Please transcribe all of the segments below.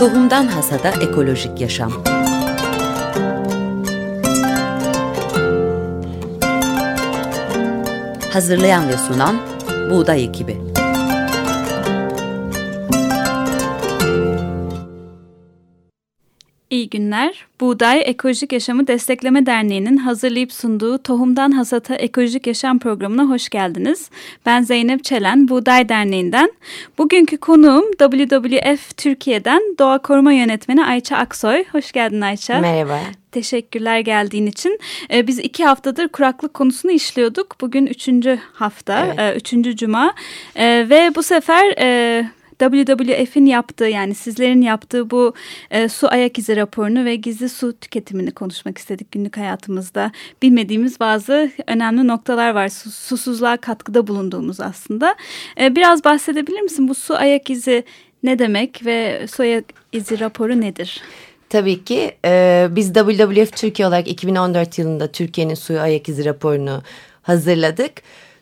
Tohumdan Hasada Ekolojik Yaşam. Hazırlayan ve sunan Buğday Ekibi İyi günler. Buğday Ekolojik Yaşamı Destekleme Derneği'nin hazırlayıp sunduğu Tohumdan Hasata Ekolojik Yaşam programına hoş geldiniz. Ben Zeynep Çelen, Buğday Derneği'nden. Bugünkü konuğum WWF Türkiye'den Doğa Koruma Yönetmeni Ayça Aksoy. Hoş geldin Ayça. Merhaba. Teşekkürler geldiğin için. Ee, biz iki haftadır kuraklık konusunu işliyorduk. Bugün üçüncü hafta, evet. e, üçüncü cuma. E, ve bu sefer... E, WWF'in yaptığı yani sizlerin yaptığı bu e, su ayak izi raporunu ve gizli su tüketimini konuşmak istedik günlük hayatımızda. Bilmediğimiz bazı önemli noktalar var. Sus, susuzluğa katkıda bulunduğumuz aslında. E, biraz bahsedebilir misin? Bu su ayak izi ne demek ve su ayak izi raporu nedir? Tabii ki e, biz WWF Türkiye olarak 2014 yılında Türkiye'nin suyu ayak izi raporunu hazırladık.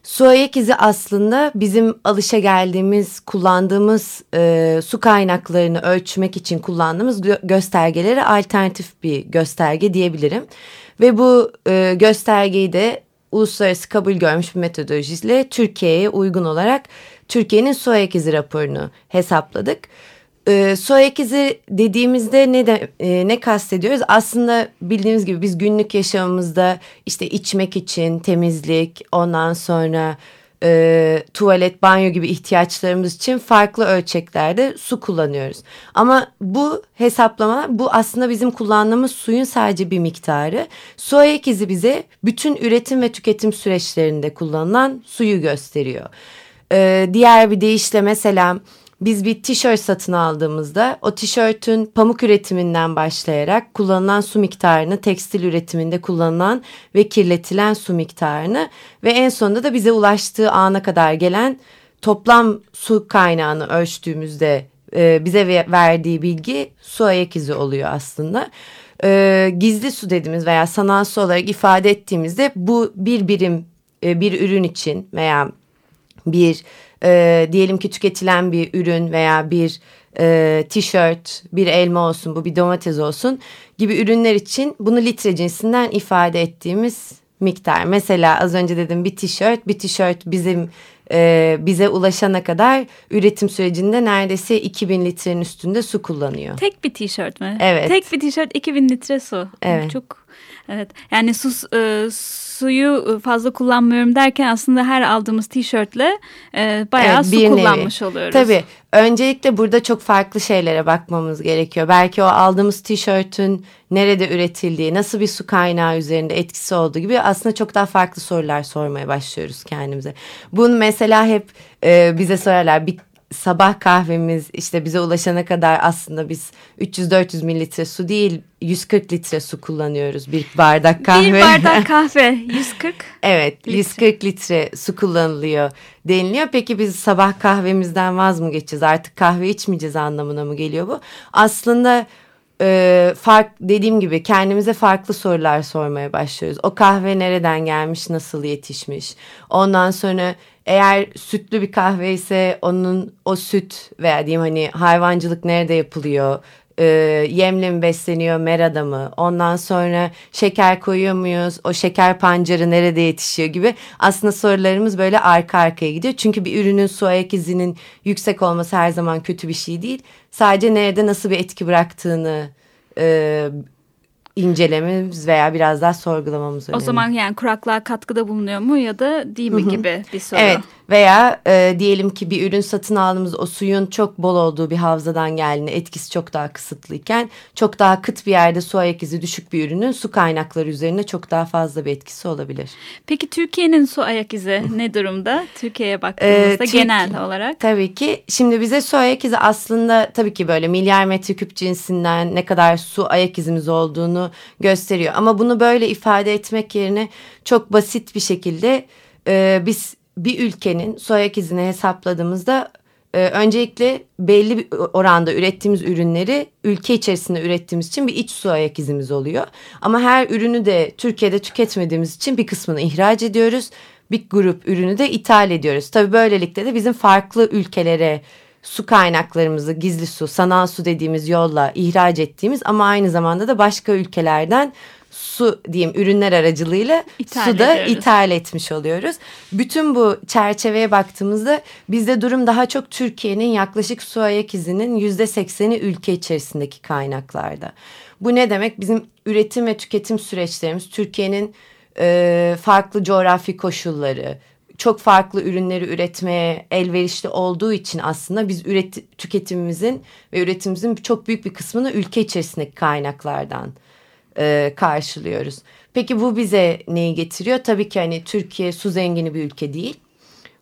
Su ayak izi aslında bizim alışa geldiğimiz, kullandığımız e, su kaynaklarını ölçmek için kullandığımız gö göstergelere alternatif bir gösterge diyebilirim. Ve bu e, göstergeyi de uluslararası kabul görmüş bir metodolojiyle Türkiye'ye uygun olarak Türkiye'nin su ayak izi raporunu hesapladık. E, su ayak izi dediğimizde ne de e, ne kastediyoruz? Aslında bildiğiniz gibi biz günlük yaşamımızda işte içmek için temizlik, ondan sonra e, tuvalet, banyo gibi ihtiyaçlarımız için farklı ölçeklerde su kullanıyoruz. Ama bu hesaplama bu aslında bizim kullandığımız suyun sadece bir miktarı. Su ayak izi bize bütün üretim ve tüketim süreçlerinde kullanılan suyu gösteriyor. E, diğer bir deyişle mesela biz bir tişört satın aldığımızda o tişörtün pamuk üretiminden başlayarak kullanılan su miktarını, tekstil üretiminde kullanılan ve kirletilen su miktarını ve en sonunda da bize ulaştığı ana kadar gelen toplam su kaynağını ölçtüğümüzde e, bize verdiği bilgi su ayak izi oluyor aslında. E, gizli su dediğimiz veya sanal su olarak ifade ettiğimizde bu bir birim e, bir ürün için veya bir e, diyelim ki tüketilen bir ürün veya bir e, tişört, bir elma olsun, bu bir domates olsun gibi ürünler için bunu litre cinsinden ifade ettiğimiz miktar. Mesela az önce dedim bir tişört, bir tişört bizim e, bize ulaşana kadar üretim sürecinde neredeyse 2000 litrenin üstünde su kullanıyor. Tek bir tişört mü? Evet. Tek bir tişört 2000 litre su. Evet. Çok evet. Yani sus e, suyu ıı, fazla kullanmıyorum derken aslında her aldığımız tişörtle e, bayağı evet, su kullanmış nevi. oluyoruz. Tabii. Öncelikle burada çok farklı şeylere bakmamız gerekiyor. Belki o aldığımız tişörtün nerede üretildiği, nasıl bir su kaynağı üzerinde etkisi olduğu gibi aslında çok daha farklı sorular sormaya başlıyoruz kendimize. Bunu mesela hep e, bize sorarlar. Bir sabah kahvemiz işte bize ulaşana kadar aslında biz 300-400 mililitre su değil 140 litre su kullanıyoruz bir bardak kahve. Bir bardak kahve 140. evet litre. 140 litre su kullanılıyor deniliyor. Peki biz sabah kahvemizden vaz mı geçeceğiz artık kahve içmeyeceğiz anlamına mı geliyor bu? Aslında e, fark dediğim gibi kendimize farklı sorular sormaya başlıyoruz. O kahve nereden gelmiş, nasıl yetişmiş? Ondan sonra eğer sütlü bir kahve ise onun o süt veya diyeyim hani hayvancılık nerede yapılıyor? e, yemle mi besleniyor merada mı? Ondan sonra şeker koyuyor muyuz? O şeker pancarı nerede yetişiyor gibi. Aslında sorularımız böyle arka arkaya gidiyor. Çünkü bir ürünün su ayak izinin yüksek olması her zaman kötü bir şey değil. Sadece nerede nasıl bir etki bıraktığını e, incelememiz veya biraz daha sorgulamamız önemli. O zaman yani kuraklığa katkıda bulunuyor mu ya da değil mi gibi bir soru. Evet veya e, diyelim ki bir ürün satın aldığımız o suyun çok bol olduğu bir havzadan geldiğinde etkisi çok daha kısıtlıyken çok daha kıt bir yerde su ayak izi düşük bir ürünün su kaynakları üzerine çok daha fazla bir etkisi olabilir. Peki Türkiye'nin su ayak izi ne durumda? Türkiye'ye baktığımızda ee, genel olarak. Tabii ki şimdi bize su ayak izi aslında tabii ki böyle milyar metreküp cinsinden ne kadar su ayak izimiz olduğunu gösteriyor. Ama bunu böyle ifade etmek yerine çok basit bir şekilde e, biz bir ülkenin su ayak izini hesapladığımızda e, öncelikle belli bir oranda ürettiğimiz ürünleri ülke içerisinde ürettiğimiz için bir iç su izimiz oluyor. Ama her ürünü de Türkiye'de tüketmediğimiz için bir kısmını ihraç ediyoruz. Bir grup ürünü de ithal ediyoruz. Tabii böylelikle de bizim farklı ülkelere su kaynaklarımızı gizli su, sanal su dediğimiz yolla ihraç ettiğimiz ama aynı zamanda da başka ülkelerden su diyeyim ürünler aracılığıyla ithal suda ediyoruz. ithal etmiş oluyoruz. Bütün bu çerçeveye baktığımızda bizde durum daha çok Türkiye'nin yaklaşık su ayak izinin yüzde sekseni ülke içerisindeki kaynaklarda. Bu ne demek? Bizim üretim ve tüketim süreçlerimiz Türkiye'nin e, farklı coğrafi koşulları, çok farklı ürünleri üretmeye elverişli olduğu için aslında biz üret tüketimimizin ve üretimimizin çok büyük bir kısmını ülke içerisindeki kaynaklardan e, karşılıyoruz. Peki bu bize neyi getiriyor? Tabii ki hani Türkiye su zengini bir ülke değil.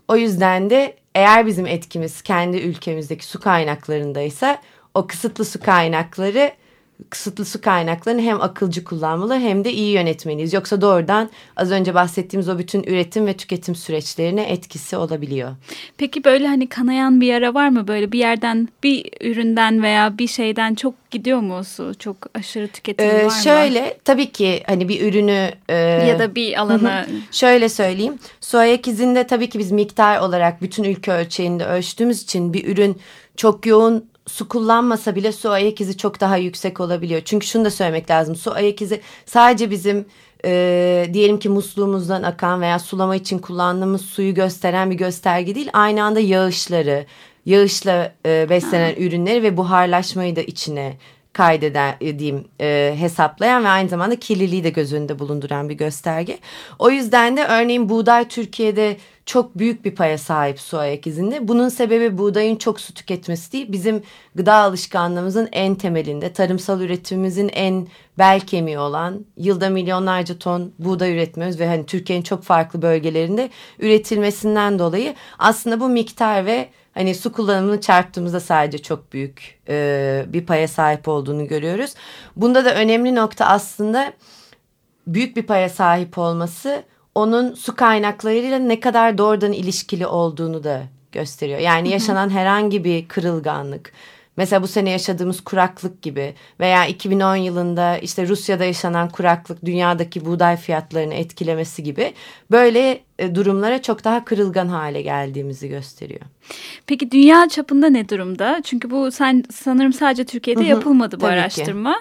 O yüzden de eğer bizim etkimiz kendi ülkemizdeki su kaynaklarındaysa o kısıtlı su kaynakları kısıtlı su kaynaklarını hem akılcı kullanmalı hem de iyi yönetmeliyiz. Yoksa doğrudan az önce bahsettiğimiz o bütün üretim ve tüketim süreçlerine etkisi olabiliyor. Peki böyle hani kanayan bir yara var mı? Böyle bir yerden bir üründen veya bir şeyden çok gidiyor mu su? Çok aşırı tüketim Ee, var mı? şöyle tabii ki hani bir ürünü e, Ya da bir alana Şöyle söyleyeyim. Su ayak izinde tabii ki biz miktar olarak bütün ülke ölçeğinde ölçtüğümüz için bir ürün çok yoğun su kullanmasa bile su ayak izi çok daha yüksek olabiliyor. Çünkü şunu da söylemek lazım. Su ayak izi sadece bizim e, diyelim ki musluğumuzdan akan veya sulama için kullandığımız suyu gösteren bir gösterge değil. Aynı anda yağışları, yağışla e, beslenen ürünleri ve buharlaşmayı da içine kaydeden e, diyeyim e, hesaplayan ve aynı zamanda kirliliği de göz önünde bulunduran bir gösterge. O yüzden de örneğin buğday Türkiye'de çok büyük bir paya sahip su ayak izinde. Bunun sebebi buğdayın çok su tüketmesi değil. Bizim gıda alışkanlığımızın en temelinde, tarımsal üretimimizin en bel kemiği olan yılda milyonlarca ton buğday üretmiyoruz ve hani Türkiye'nin çok farklı bölgelerinde üretilmesinden dolayı aslında bu miktar ve hani su kullanımını çarptığımızda sadece çok büyük e, bir paya sahip olduğunu görüyoruz. Bunda da önemli nokta aslında büyük bir paya sahip olması onun su kaynaklarıyla ne kadar doğrudan ilişkili olduğunu da gösteriyor. Yani yaşanan herhangi bir kırılganlık, mesela bu sene yaşadığımız kuraklık gibi veya 2010 yılında işte Rusya'da yaşanan kuraklık dünyadaki buğday fiyatlarını etkilemesi gibi böyle e, durumlara çok daha kırılgan hale geldiğimizi gösteriyor. Peki dünya çapında ne durumda? Çünkü bu sen sanırım sadece Türkiye'de Hı hı, yapılmadı bu tabii ki.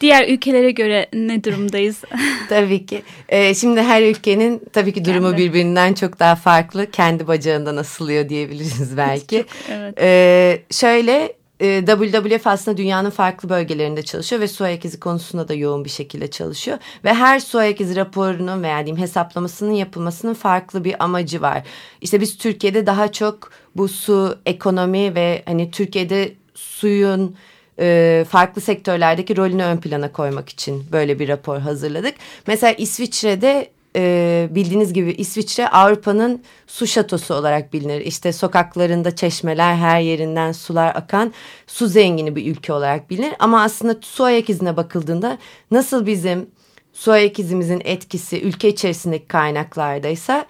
Diğer ülkelere göre ne durumdayız? Tabii ki. Ee, şimdi her ülkenin tabii ki durumu Kendi. birbirinden çok daha farklı. Kendi bacağından asılıyor diyebiliriz belki. evet. Ee, şöyle e, WWF aslında dünyanın farklı bölgelerinde çalışıyor ve su ayak izi konusunda da yoğun bir şekilde çalışıyor. Ve her su ayak izi raporunun veya diyeyim hesaplamasının yapılmasının farklı bir amacı var. İşte biz Türkiye'de daha çok bu su ekonomi ve hani Türkiye'de suyun e, farklı sektörlerdeki rolünü ön plana koymak için böyle bir rapor hazırladık. Mesela İsviçre'de e, bildiğiniz gibi İsviçre Avrupa'nın su şatosu olarak bilinir. İşte sokaklarında çeşmeler her yerinden sular akan su zengini bir ülke olarak bilinir. Ama aslında su ayak izine bakıldığında nasıl bizim su ayak izimizin etkisi ülke içerisindeki kaynaklardaysa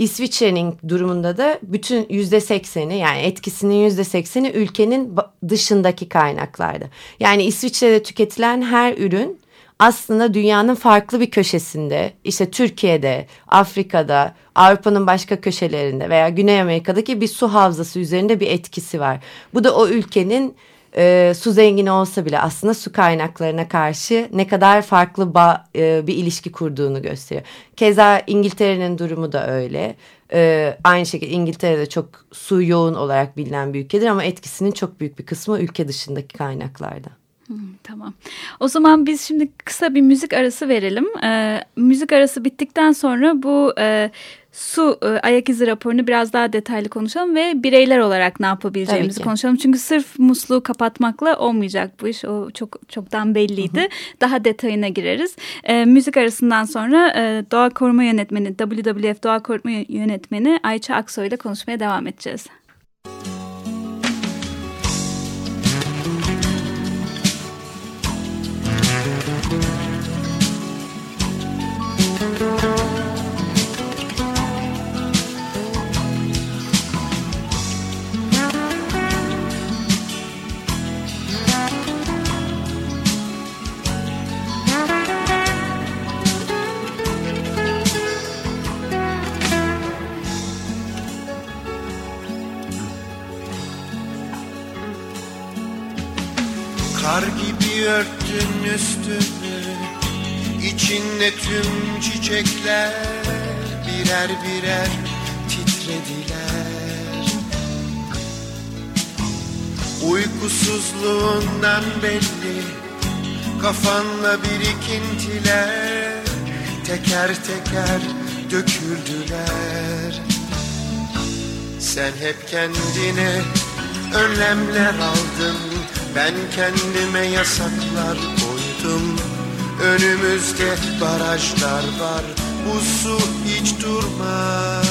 İsviçre'nin durumunda da bütün yüzde sekseni yani etkisinin yüzde sekseni ülkenin dışındaki kaynaklarda. Yani İsviçre'de tüketilen her ürün aslında dünyanın farklı bir köşesinde işte Türkiye'de, Afrika'da, Avrupa'nın başka köşelerinde veya Güney Amerika'daki bir su havzası üzerinde bir etkisi var. Bu da o ülkenin e, su zengini olsa bile aslında su kaynaklarına karşı ne kadar farklı ba, e, bir ilişki kurduğunu gösteriyor. Keza İngiltere'nin durumu da öyle. E, aynı şekilde İngiltere'de çok su yoğun olarak bilinen bir ülkedir ama etkisinin çok büyük bir kısmı ülke dışındaki kaynaklarda. Hmm, tamam. O zaman biz şimdi kısa bir müzik arası verelim. Ee, müzik arası bittikten sonra bu e, su e, ayak izi raporunu biraz daha detaylı konuşalım ve bireyler olarak ne yapabileceğimizi konuşalım. Çünkü sırf musluğu kapatmakla olmayacak bu iş. O çok çoktan belliydi. Hı hı. Daha detayına gireriz. E, müzik arasından sonra e, Doğa Koruma Yönetmeni, WWF Doğa Koruma Yönetmeni Ayça Aksoy ile konuşmaya devam edeceğiz. Kar üstünü İçinde tüm çiçekler Birer birer titrediler. Uykusuzluğundan belli Kafanla birikintiler Teker teker döküldüler. Sen hep kendine önlemler aldın Ben kendime yasaklar koydum Önümüzde barajlar var. Bu su hiç durmaz.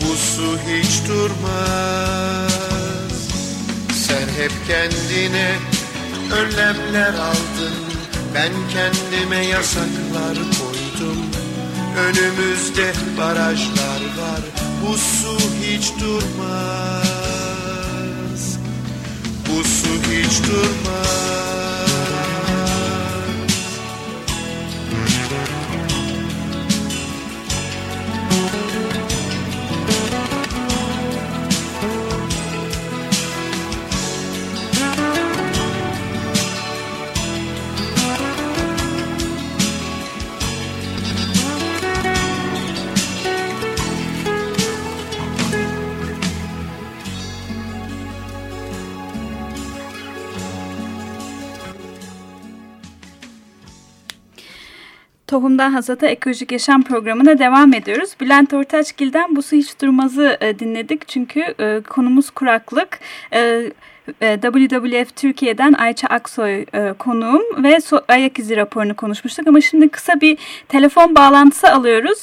Bu su hiç durmaz. Sen hep kendine önlemler aldın. Ben kendime yasaklar koydum. Önümüzde barajlar var. Bu su hiç durmaz Bu su hiç durmaz Tohumdan Hasata Ekolojik Yaşam programına devam ediyoruz. Bülent Ortaçgil'den Bu Su Hiç Durmaz'ı e, dinledik çünkü e, konumuz kuraklık. E, WWF Türkiye'den Ayça Aksoy e, konuğum ve ayak izi raporunu konuşmuştuk ama şimdi kısa bir telefon bağlantısı alıyoruz.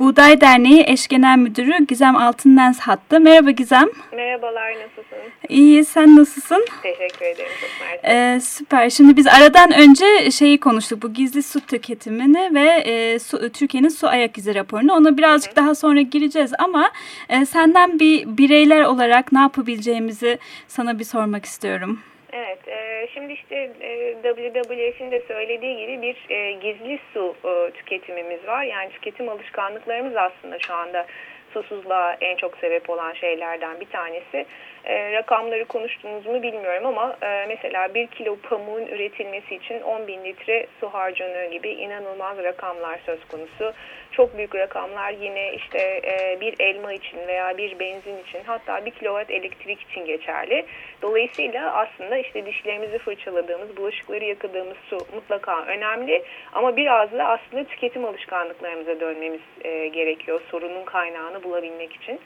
Buğday Derneği Eş Genel Müdürü Gizem Altınlens hattı. Merhaba Gizem. Merhabalar nasılsın? İyi sen nasılsın? Teşekkür ederim çok mersi. E, süper. Şimdi biz aradan önce şeyi konuştuk bu gizli su tüketimini ve e, Türkiye'nin su ayak izi raporunu. Ona birazcık -hı. daha sonra gireceğiz ama e, senden bir bireyler olarak ne yapabileceğimizi sana bir sormak istiyorum. Evet, e, şimdi işte e, WWF'in de söylediği gibi bir e, gizli su e, tüketimimiz var. Yani tüketim alışkanlıklarımız aslında şu anda susuzluğa en çok sebep olan şeylerden bir tanesi. E, rakamları konuştunuz mu bilmiyorum ama e, mesela bir kilo pamuğun üretilmesi için 10 bin litre su harcanıyor gibi inanılmaz rakamlar söz konusu. Çok büyük rakamlar yine işte e, bir elma için veya bir benzin için hatta bir kilowatt elektrik için geçerli. Dolayısıyla aslında işte dişlerimizi fırçaladığımız, bulaşıkları yakadığımız su mutlaka önemli ama biraz da aslında tüketim alışkanlıklarımıza dönmemiz e, gerekiyor sorunun kaynağını bulabilmek için.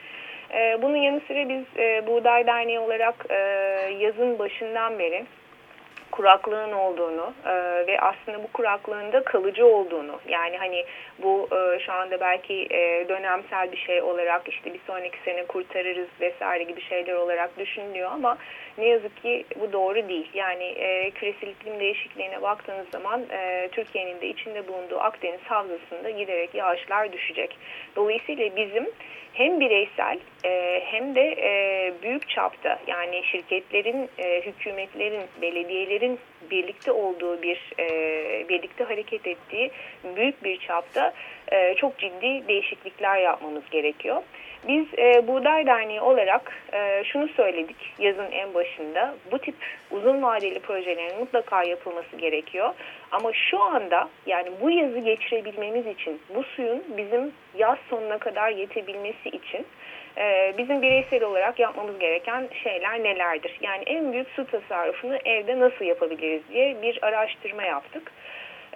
E, bunun yanı sıra biz e, Buğday Derneği olarak e, yazın başından beri kuraklığın olduğunu e, ve aslında bu kuraklığın da kalıcı olduğunu yani hani bu e, şu anda belki e, dönemsel bir şey olarak işte bir sonraki sene kurtarırız vesaire gibi şeyler olarak düşünülüyor ama ne yazık ki bu doğru değil. Yani e, küresel iklim değişikliğine baktığınız zaman e, Türkiye'nin de içinde bulunduğu Akdeniz havzasında giderek yağışlar düşecek. Dolayısıyla bizim hem bireysel e, hem de e, büyük çapta yani şirketlerin, e, hükümetlerin, belediyelerin birlikte olduğu bir e, birlikte hareket ettiği büyük bir çapta e, çok ciddi değişiklikler yapmamız gerekiyor. Biz e, Buğday Derneği olarak e, şunu söyledik yazın en başında. Bu tip uzun vadeli projelerin mutlaka yapılması gerekiyor. Ama şu anda yani bu yazı geçirebilmemiz için bu suyun bizim yaz sonuna kadar yetebilmesi için e, bizim bireysel olarak yapmamız gereken şeyler nelerdir? Yani en büyük su tasarrufunu evde nasıl yapabiliriz diye bir araştırma yaptık.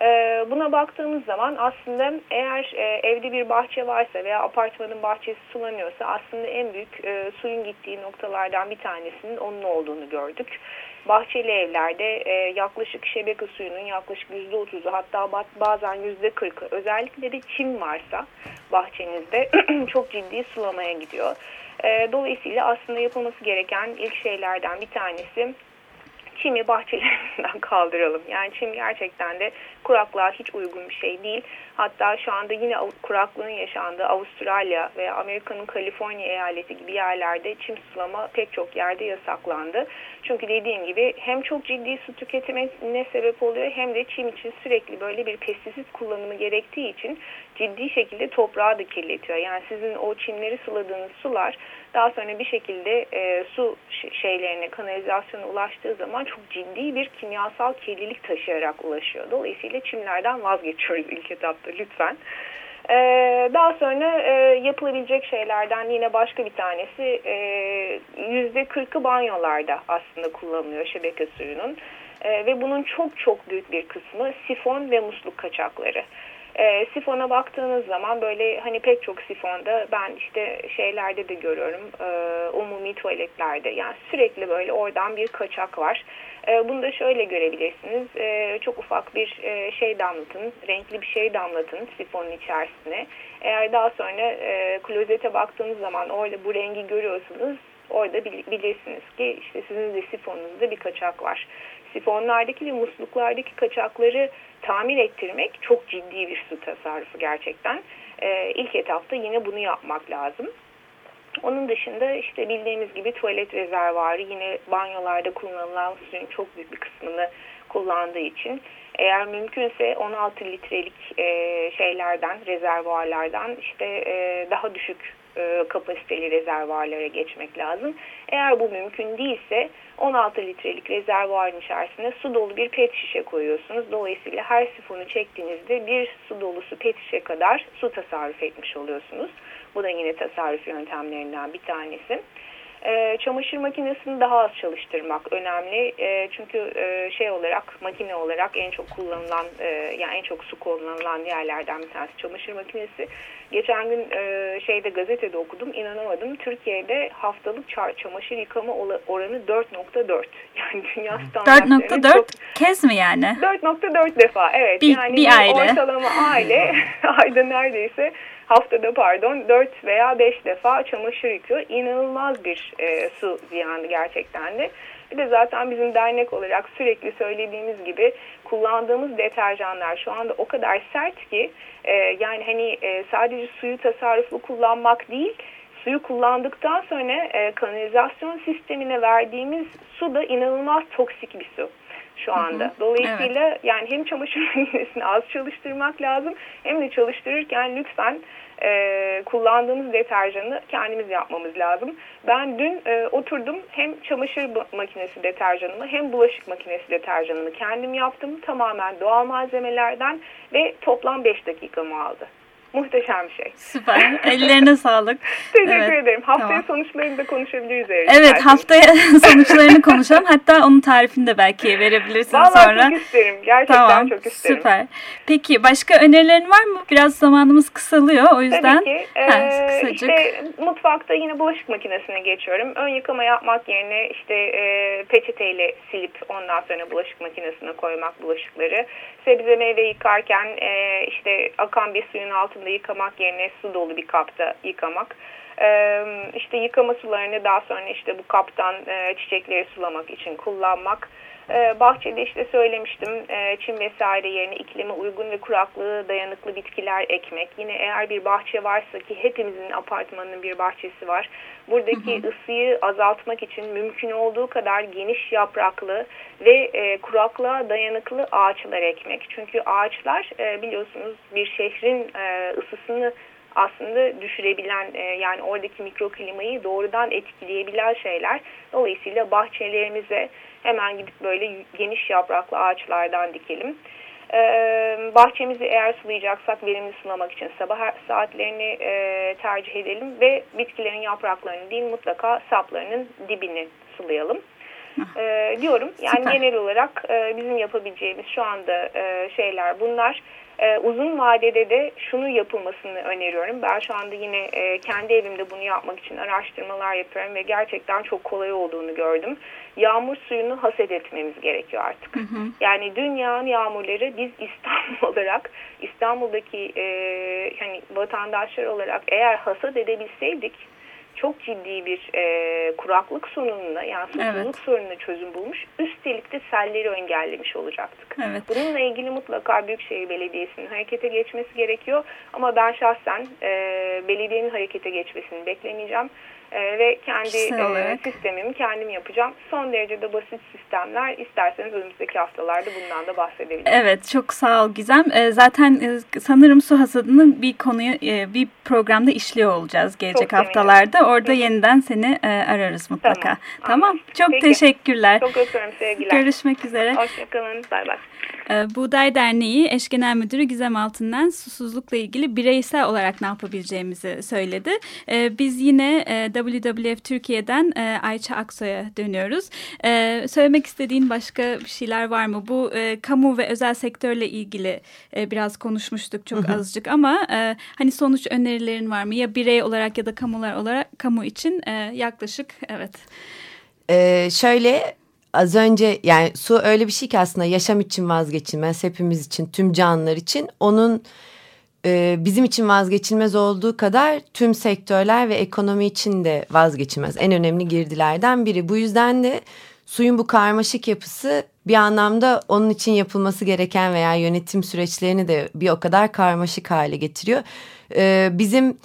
Ee, buna baktığımız zaman aslında eğer e, evde bir bahçe varsa veya apartmanın bahçesi sulanıyorsa aslında en büyük e, suyun gittiği noktalardan bir tanesinin onun olduğunu gördük. Bahçeli evlerde e, yaklaşık şebeke suyunun yaklaşık %30'u hatta bazen %40'ı özellikle de çim varsa bahçenizde çok ciddi sulamaya gidiyor. dolayısıyla aslında yapılması gereken ilk şeylerden bir tanesi çimi bahçelerinden kaldıralım. Yani çim gerçekten de kuraklığa hiç uygun bir şey değil. Hatta şu anda yine kuraklığın yaşandığı Avustralya veya Amerika'nın Kaliforniya eyaleti gibi yerlerde çim sulama pek çok yerde yasaklandı. Çünkü dediğim gibi hem çok ciddi su tüketimine sebep oluyor hem de çim için sürekli böyle bir pestisit kullanımı gerektiği için ciddi şekilde toprağı da kirletiyor. Yani sizin o çimleri suladığınız sular daha sonra bir şekilde e, su şeylerine, kanalizasyona ulaştığı zaman çok ciddi bir kimyasal kirlilik taşıyarak ulaşıyor. Dolayısıyla çimlerden vazgeçiyoruz ilk etapta lütfen. Ee, daha sonra e, yapılabilecek şeylerden yine başka bir tanesi e, yüzde kırkı banyolarda aslında kullanılıyor şebeke suyunun. E, ve bunun çok çok büyük bir kısmı sifon ve musluk kaçakları. E, sifona baktığınız zaman böyle hani pek çok sifonda ben işte şeylerde de görüyorum e, umumi tuvaletlerde yani sürekli böyle oradan bir kaçak var. E, bunu da şöyle görebilirsiniz e, çok ufak bir e, şey damlatın renkli bir şey damlatın sifonun içerisine. Eğer daha sonra e, klozete baktığınız zaman orada bu rengi görüyorsunuz orada bilirsiniz ki işte sizin de sifonunuzda bir kaçak var. Sifonlardaki ve musluklardaki kaçakları tamir ettirmek çok ciddi bir su tasarrufu gerçekten. Ee, ilk etapta yine bunu yapmak lazım. Onun dışında işte bildiğimiz gibi tuvalet rezervuarı yine banyolarda kullanılan suyun çok büyük bir kısmını kullandığı için eğer mümkünse 16 litrelik e, şeylerden rezervuarlardan işte e, daha düşük e, kapasiteli rezervuarlara geçmek lazım. Eğer bu mümkün değilse 16 litrelik rezervuarın içerisine su dolu bir pet şişe koyuyorsunuz. Dolayısıyla her sifonu çektiğinizde bir su dolusu pet şişe kadar su tasarruf etmiş oluyorsunuz. Bu da yine tasarruf yöntemlerinden bir tanesi. E, çamaşır makinesini daha az çalıştırmak önemli. E, çünkü e, şey olarak makine olarak en çok kullanılan e, yani en çok su kullanılan yerlerden bir tanesi çamaşır makinesi. Geçen gün e, şeyde gazetede okudum inanamadım. Türkiye'de haftalık çamaşır yıkama oranı 4.4. Yani dünya standartlarının 4.4 kez mi yani? 4.4 defa evet. Bir, yani bir aile. Ortalama aile ayda neredeyse haftada pardon 4 veya 5 defa çamaşır yıkıyor. İnanılmaz bir e, su ziyanı gerçekten de. Bir de zaten bizim dernek olarak sürekli söylediğimiz gibi kullandığımız deterjanlar şu anda o kadar sert ki e, yani hani e, sadece suyu tasarruflu kullanmak değil suyu kullandıktan sonra e, kanalizasyon sistemine verdiğimiz su da inanılmaz toksik bir su şu anda. Hı hı. Dolayısıyla evet. yani hem çamaşır makinesini az çalıştırmak lazım hem de çalıştırırken lütfen e, kullandığımız deterjanı kendimiz yapmamız lazım. Ben dün e, oturdum hem çamaşır makinesi deterjanımı hem bulaşık makinesi deterjanımı kendim yaptım. Tamamen doğal malzemelerden ve toplam 5 dakikamı aldı muhteşem bir şey. Süper. Ellerine sağlık. Teşekkür evet. ederim. Haftaya tamam. sonuçlarını da konuşabiliriz. Evet isterseniz. haftaya sonuçlarını konuşalım. Hatta onun tarifini de belki verebilirsin Vallahi sonra. Vallahi çok isterim. Gerçekten tamam. çok isterim. Süper. Peki başka önerilerin var mı? Biraz zamanımız kısalıyor o yüzden. Tabii ki. Ee, ha, işte mutfakta yine bulaşık makinesine geçiyorum. Ön yıkama yapmak yerine işte e, peçeteyle silip ondan sonra bulaşık makinesine koymak bulaşıkları. Sebze meyve yıkarken e, işte akan bir suyun altında altında yıkamak yerine su dolu bir kapta yıkamak. Ee, işte yıkama sularını daha sonra işte bu kaptan e, çiçekleri sulamak için kullanmak. Ee, bahçede işte söylemiştim e, çim vesaire yerine iklime uygun ve kuraklığı dayanıklı bitkiler ekmek. Yine eğer bir bahçe varsa ki hepimizin apartmanının bir bahçesi var. Buradaki hı hı. ısıyı azaltmak için mümkün olduğu kadar geniş yapraklı ve e, kuraklığa dayanıklı ağaçlar ekmek. Çünkü ağaçlar e, biliyorsunuz bir şehrin ısısını aslında düşürebilen e, yani oradaki mikroklimayı doğrudan etkileyebilen şeyler. Dolayısıyla bahçelerimize hemen gidip böyle geniş yapraklı ağaçlardan dikelim. Ee, bahçemizi eğer sulayacaksak verimli sulamak için sabah saatlerini e, tercih edelim ve bitkilerin yapraklarını değil mutlaka saplarının dibini sulayalım. Ee, diyorum yani Süper. genel olarak e, bizim yapabileceğimiz şu anda e, şeyler bunlar. Ee, uzun vadede de şunu yapılmasını öneriyorum. Ben şu anda yine e, kendi evimde bunu yapmak için araştırmalar yapıyorum ve gerçekten çok kolay olduğunu gördüm. Yağmur suyunu haset etmemiz gerekiyor artık. Hı hı. Yani dünyanın yağmurları biz İstanbul olarak İstanbul'daki e, hani vatandaşlar olarak eğer hasat edebilseydik çok ciddi bir e, kuraklık sorununa yani susuzluk evet. sorununa çözüm bulmuş. Üstelik de selleri engellemiş olacaktık. Evet. Bununla ilgili mutlaka Büyükşehir Belediyesi'nin harekete geçmesi gerekiyor. Ama ben şahsen e, belediyenin harekete geçmesini beklemeyeceğim. E, ve kendi e, sistemimi kendim yapacağım. Son derece de basit sistemler. İsterseniz önümüzdeki haftalarda bundan da bahsedebilirim. Evet çok sağ ol Gizem. E, zaten e, sanırım su hasadının bir konuyu e, bir programda işliyor olacağız gelecek çok haftalarda. Eminim. Orada Hı. yeniden seni e, ararız mutlaka. Tamam. tamam. Çok Peki. teşekkürler. Çok öpüyorum sevgiler. Görüşmek üzere. Hoşçakalın. Bay bay. E, Buğday Derneği Eş Genel Müdürü Gizem Altından susuzlukla ilgili bireysel olarak ne yapabileceğimizi söyledi. E, biz yine e, WWF Türkiye'den e, Ayça Aksoy'a dönüyoruz. E, söylemek istediğin başka bir şeyler var mı? Bu e, kamu ve özel sektörle ilgili biraz konuşmuştuk çok azıcık ama hani sonuç önerilerin var mı? Ya birey olarak ya da kamular olarak kamu için yaklaşık evet. Ee, şöyle az önce yani su öyle bir şey ki aslında yaşam için vazgeçilmez hepimiz için tüm canlılar için onun e, bizim için vazgeçilmez olduğu kadar tüm sektörler ve ekonomi için de vazgeçilmez. En önemli girdilerden biri. Bu yüzden de suyun bu karmaşık yapısı bir anlamda onun için yapılması gereken veya yönetim süreçlerini de bir o kadar karmaşık hale getiriyor. E, bizim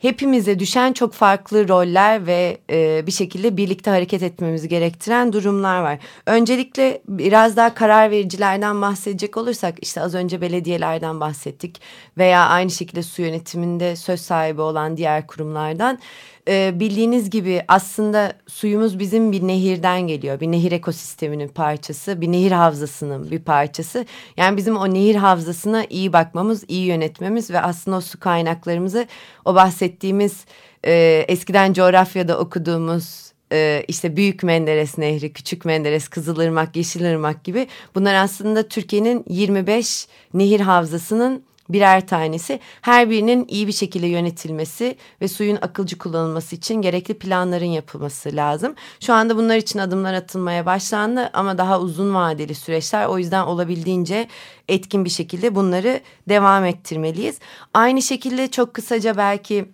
hepimize düşen çok farklı roller ve e, bir şekilde birlikte hareket etmemizi gerektiren durumlar var. Öncelikle biraz daha karar vericilerden bahsedecek olursak işte az önce belediyelerden bahsettik veya aynı şekilde su yönetiminde söz sahibi olan diğer kurumlardan e, bildiğiniz gibi aslında suyumuz bizim bir nehirden geliyor. Bir nehir ekosisteminin parçası, bir nehir havzasının bir parçası. Yani bizim o nehir havzasına iyi bakmamız, iyi yönetmemiz ve aslında o su kaynaklarımızı o bahsettiğimiz e, eskiden coğrafyada okuduğumuz e, işte Büyük Menderes Nehri, Küçük Menderes, Kızılırmak, Yeşilırmak gibi bunlar aslında Türkiye'nin 25 nehir havzasının birer tanesi her birinin iyi bir şekilde yönetilmesi ve suyun akılcı kullanılması için gerekli planların yapılması lazım. Şu anda bunlar için adımlar atılmaya başlandı ama daha uzun vadeli süreçler o yüzden olabildiğince etkin bir şekilde bunları devam ettirmeliyiz. Aynı şekilde çok kısaca belki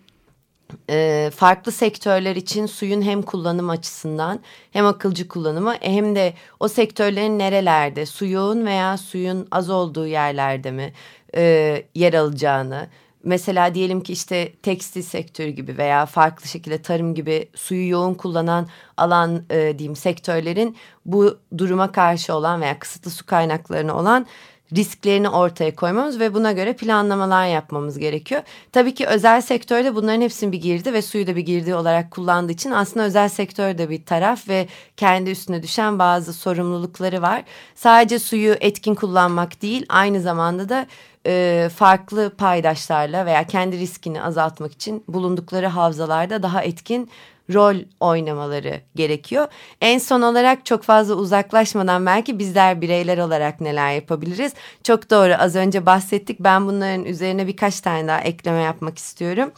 e, farklı sektörler için suyun hem kullanım açısından hem akılcı kullanımı hem de o sektörlerin nerelerde su yoğun veya suyun az olduğu yerlerde mi e, yer alacağını mesela diyelim ki işte tekstil sektörü gibi veya farklı şekilde tarım gibi suyu yoğun kullanan alan e, diyeyim sektörlerin bu duruma karşı olan veya kısıtlı su kaynaklarına olan risklerini ortaya koymamız ve buna göre planlamalar yapmamız gerekiyor. Tabii ki özel sektörde bunların hepsini bir girdi ve suyu da bir girdi olarak kullandığı için aslında özel sektörde bir taraf ve kendi üstüne düşen bazı sorumlulukları var. Sadece suyu etkin kullanmak değil aynı zamanda da e, farklı paydaşlarla veya kendi riskini azaltmak için bulundukları havzalarda daha etkin rol oynamaları gerekiyor. En son olarak çok fazla uzaklaşmadan belki bizler bireyler olarak neler yapabiliriz? Çok doğru az önce bahsettik. Ben bunların üzerine birkaç tane daha ekleme yapmak istiyorum.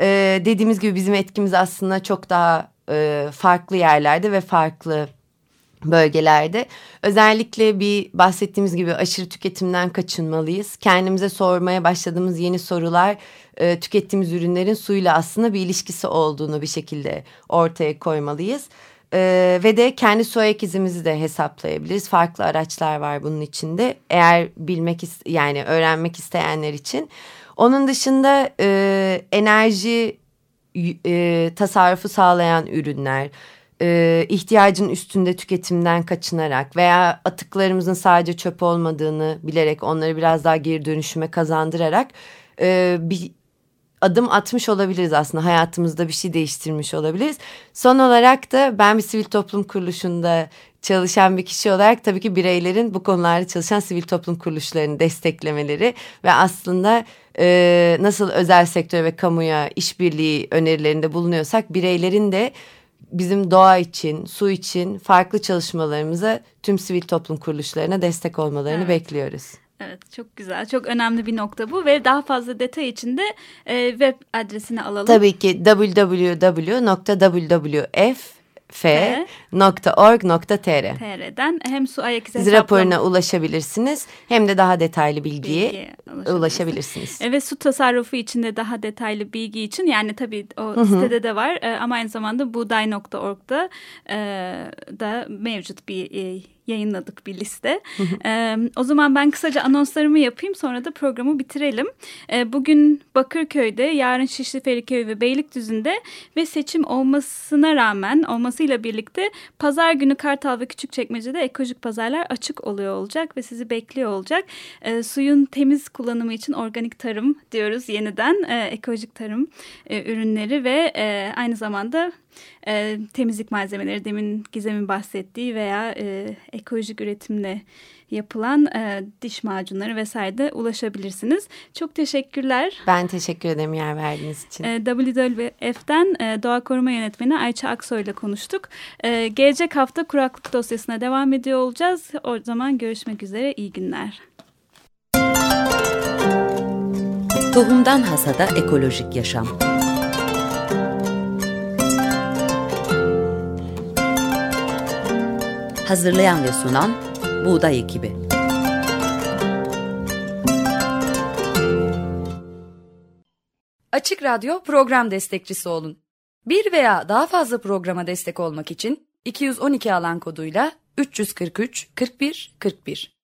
Ee, dediğimiz gibi bizim etkimiz aslında çok daha e, farklı yerlerde ve farklı bölgelerde özellikle bir bahsettiğimiz gibi aşırı tüketimden kaçınmalıyız. Kendimize sormaya başladığımız yeni sorular e, tükettiğimiz ürünlerin suyla aslında bir ilişkisi olduğunu bir şekilde ortaya koymalıyız. E, ve de kendi su ayak izimizi de hesaplayabiliriz. Farklı araçlar var bunun içinde. Eğer bilmek yani öğrenmek isteyenler için. Onun dışında e, enerji e, tasarrufu sağlayan ürünler e, ihtiyacın üstünde tüketimden kaçınarak veya atıklarımızın sadece çöp olmadığını bilerek onları biraz daha geri dönüşüme kazandırarak e, bir adım atmış olabiliriz aslında hayatımızda bir şey değiştirmiş olabiliriz. Son olarak da ben bir sivil toplum kuruluşunda çalışan bir kişi olarak tabii ki bireylerin bu konularda çalışan sivil toplum kuruluşlarını desteklemeleri ve aslında e, nasıl özel sektör ve kamuya işbirliği önerilerinde bulunuyorsak bireylerin de bizim doğa için, su için farklı çalışmalarımıza tüm sivil toplum kuruluşlarına destek olmalarını evet. bekliyoruz. Evet çok güzel. Çok önemli bir nokta bu ve daha fazla detay için de e, web adresini alalım. Tabii ki www.wwf f.org.tr TR'den hem su ayak izi raporuna ulaşabilirsiniz hem de daha detaylı bilgiye bilgi ulaşabilirsiniz. Evet su tasarrufu için de daha detaylı bilgi için yani tabii o Hı -hı. sitede de var e, ama aynı zamanda buğday.org'da e, da mevcut bir e, yayınladık bir liste. e, o zaman ben kısaca anonslarımı yapayım sonra da programı bitirelim. E, bugün Bakırköy'de, yarın Şişli Feriköy ve Beylikdüzü'nde ve seçim olmasına rağmen olmasıyla birlikte pazar günü Kartal ve Küçükçekmece'de ekolojik pazarlar açık oluyor olacak ve sizi bekliyor olacak. E, suyun temiz kullanımı için organik tarım diyoruz yeniden. E, ekolojik tarım e, ürünleri ve e, aynı zamanda e, temizlik malzemeleri demin Gizem'in bahsettiği veya e, ekolojik üretimle yapılan e, diş macunları vesaire de ulaşabilirsiniz. Çok teşekkürler. Ben teşekkür ederim yer verdiğiniz için. E, WWF'den e, Doğa Koruma Yönetmeni Ayça Aksoy ile konuştuk. E, gelecek hafta kuraklık dosyasına devam ediyor olacağız. O zaman görüşmek üzere. İyi günler. Tohumdan Hasada Ekolojik Yaşam Hazırlayan ve sunan Buğday Ekibi Açık Radyo program destekçisi olun. Bir veya daha fazla programa destek olmak için 212 alan koduyla 343 41 41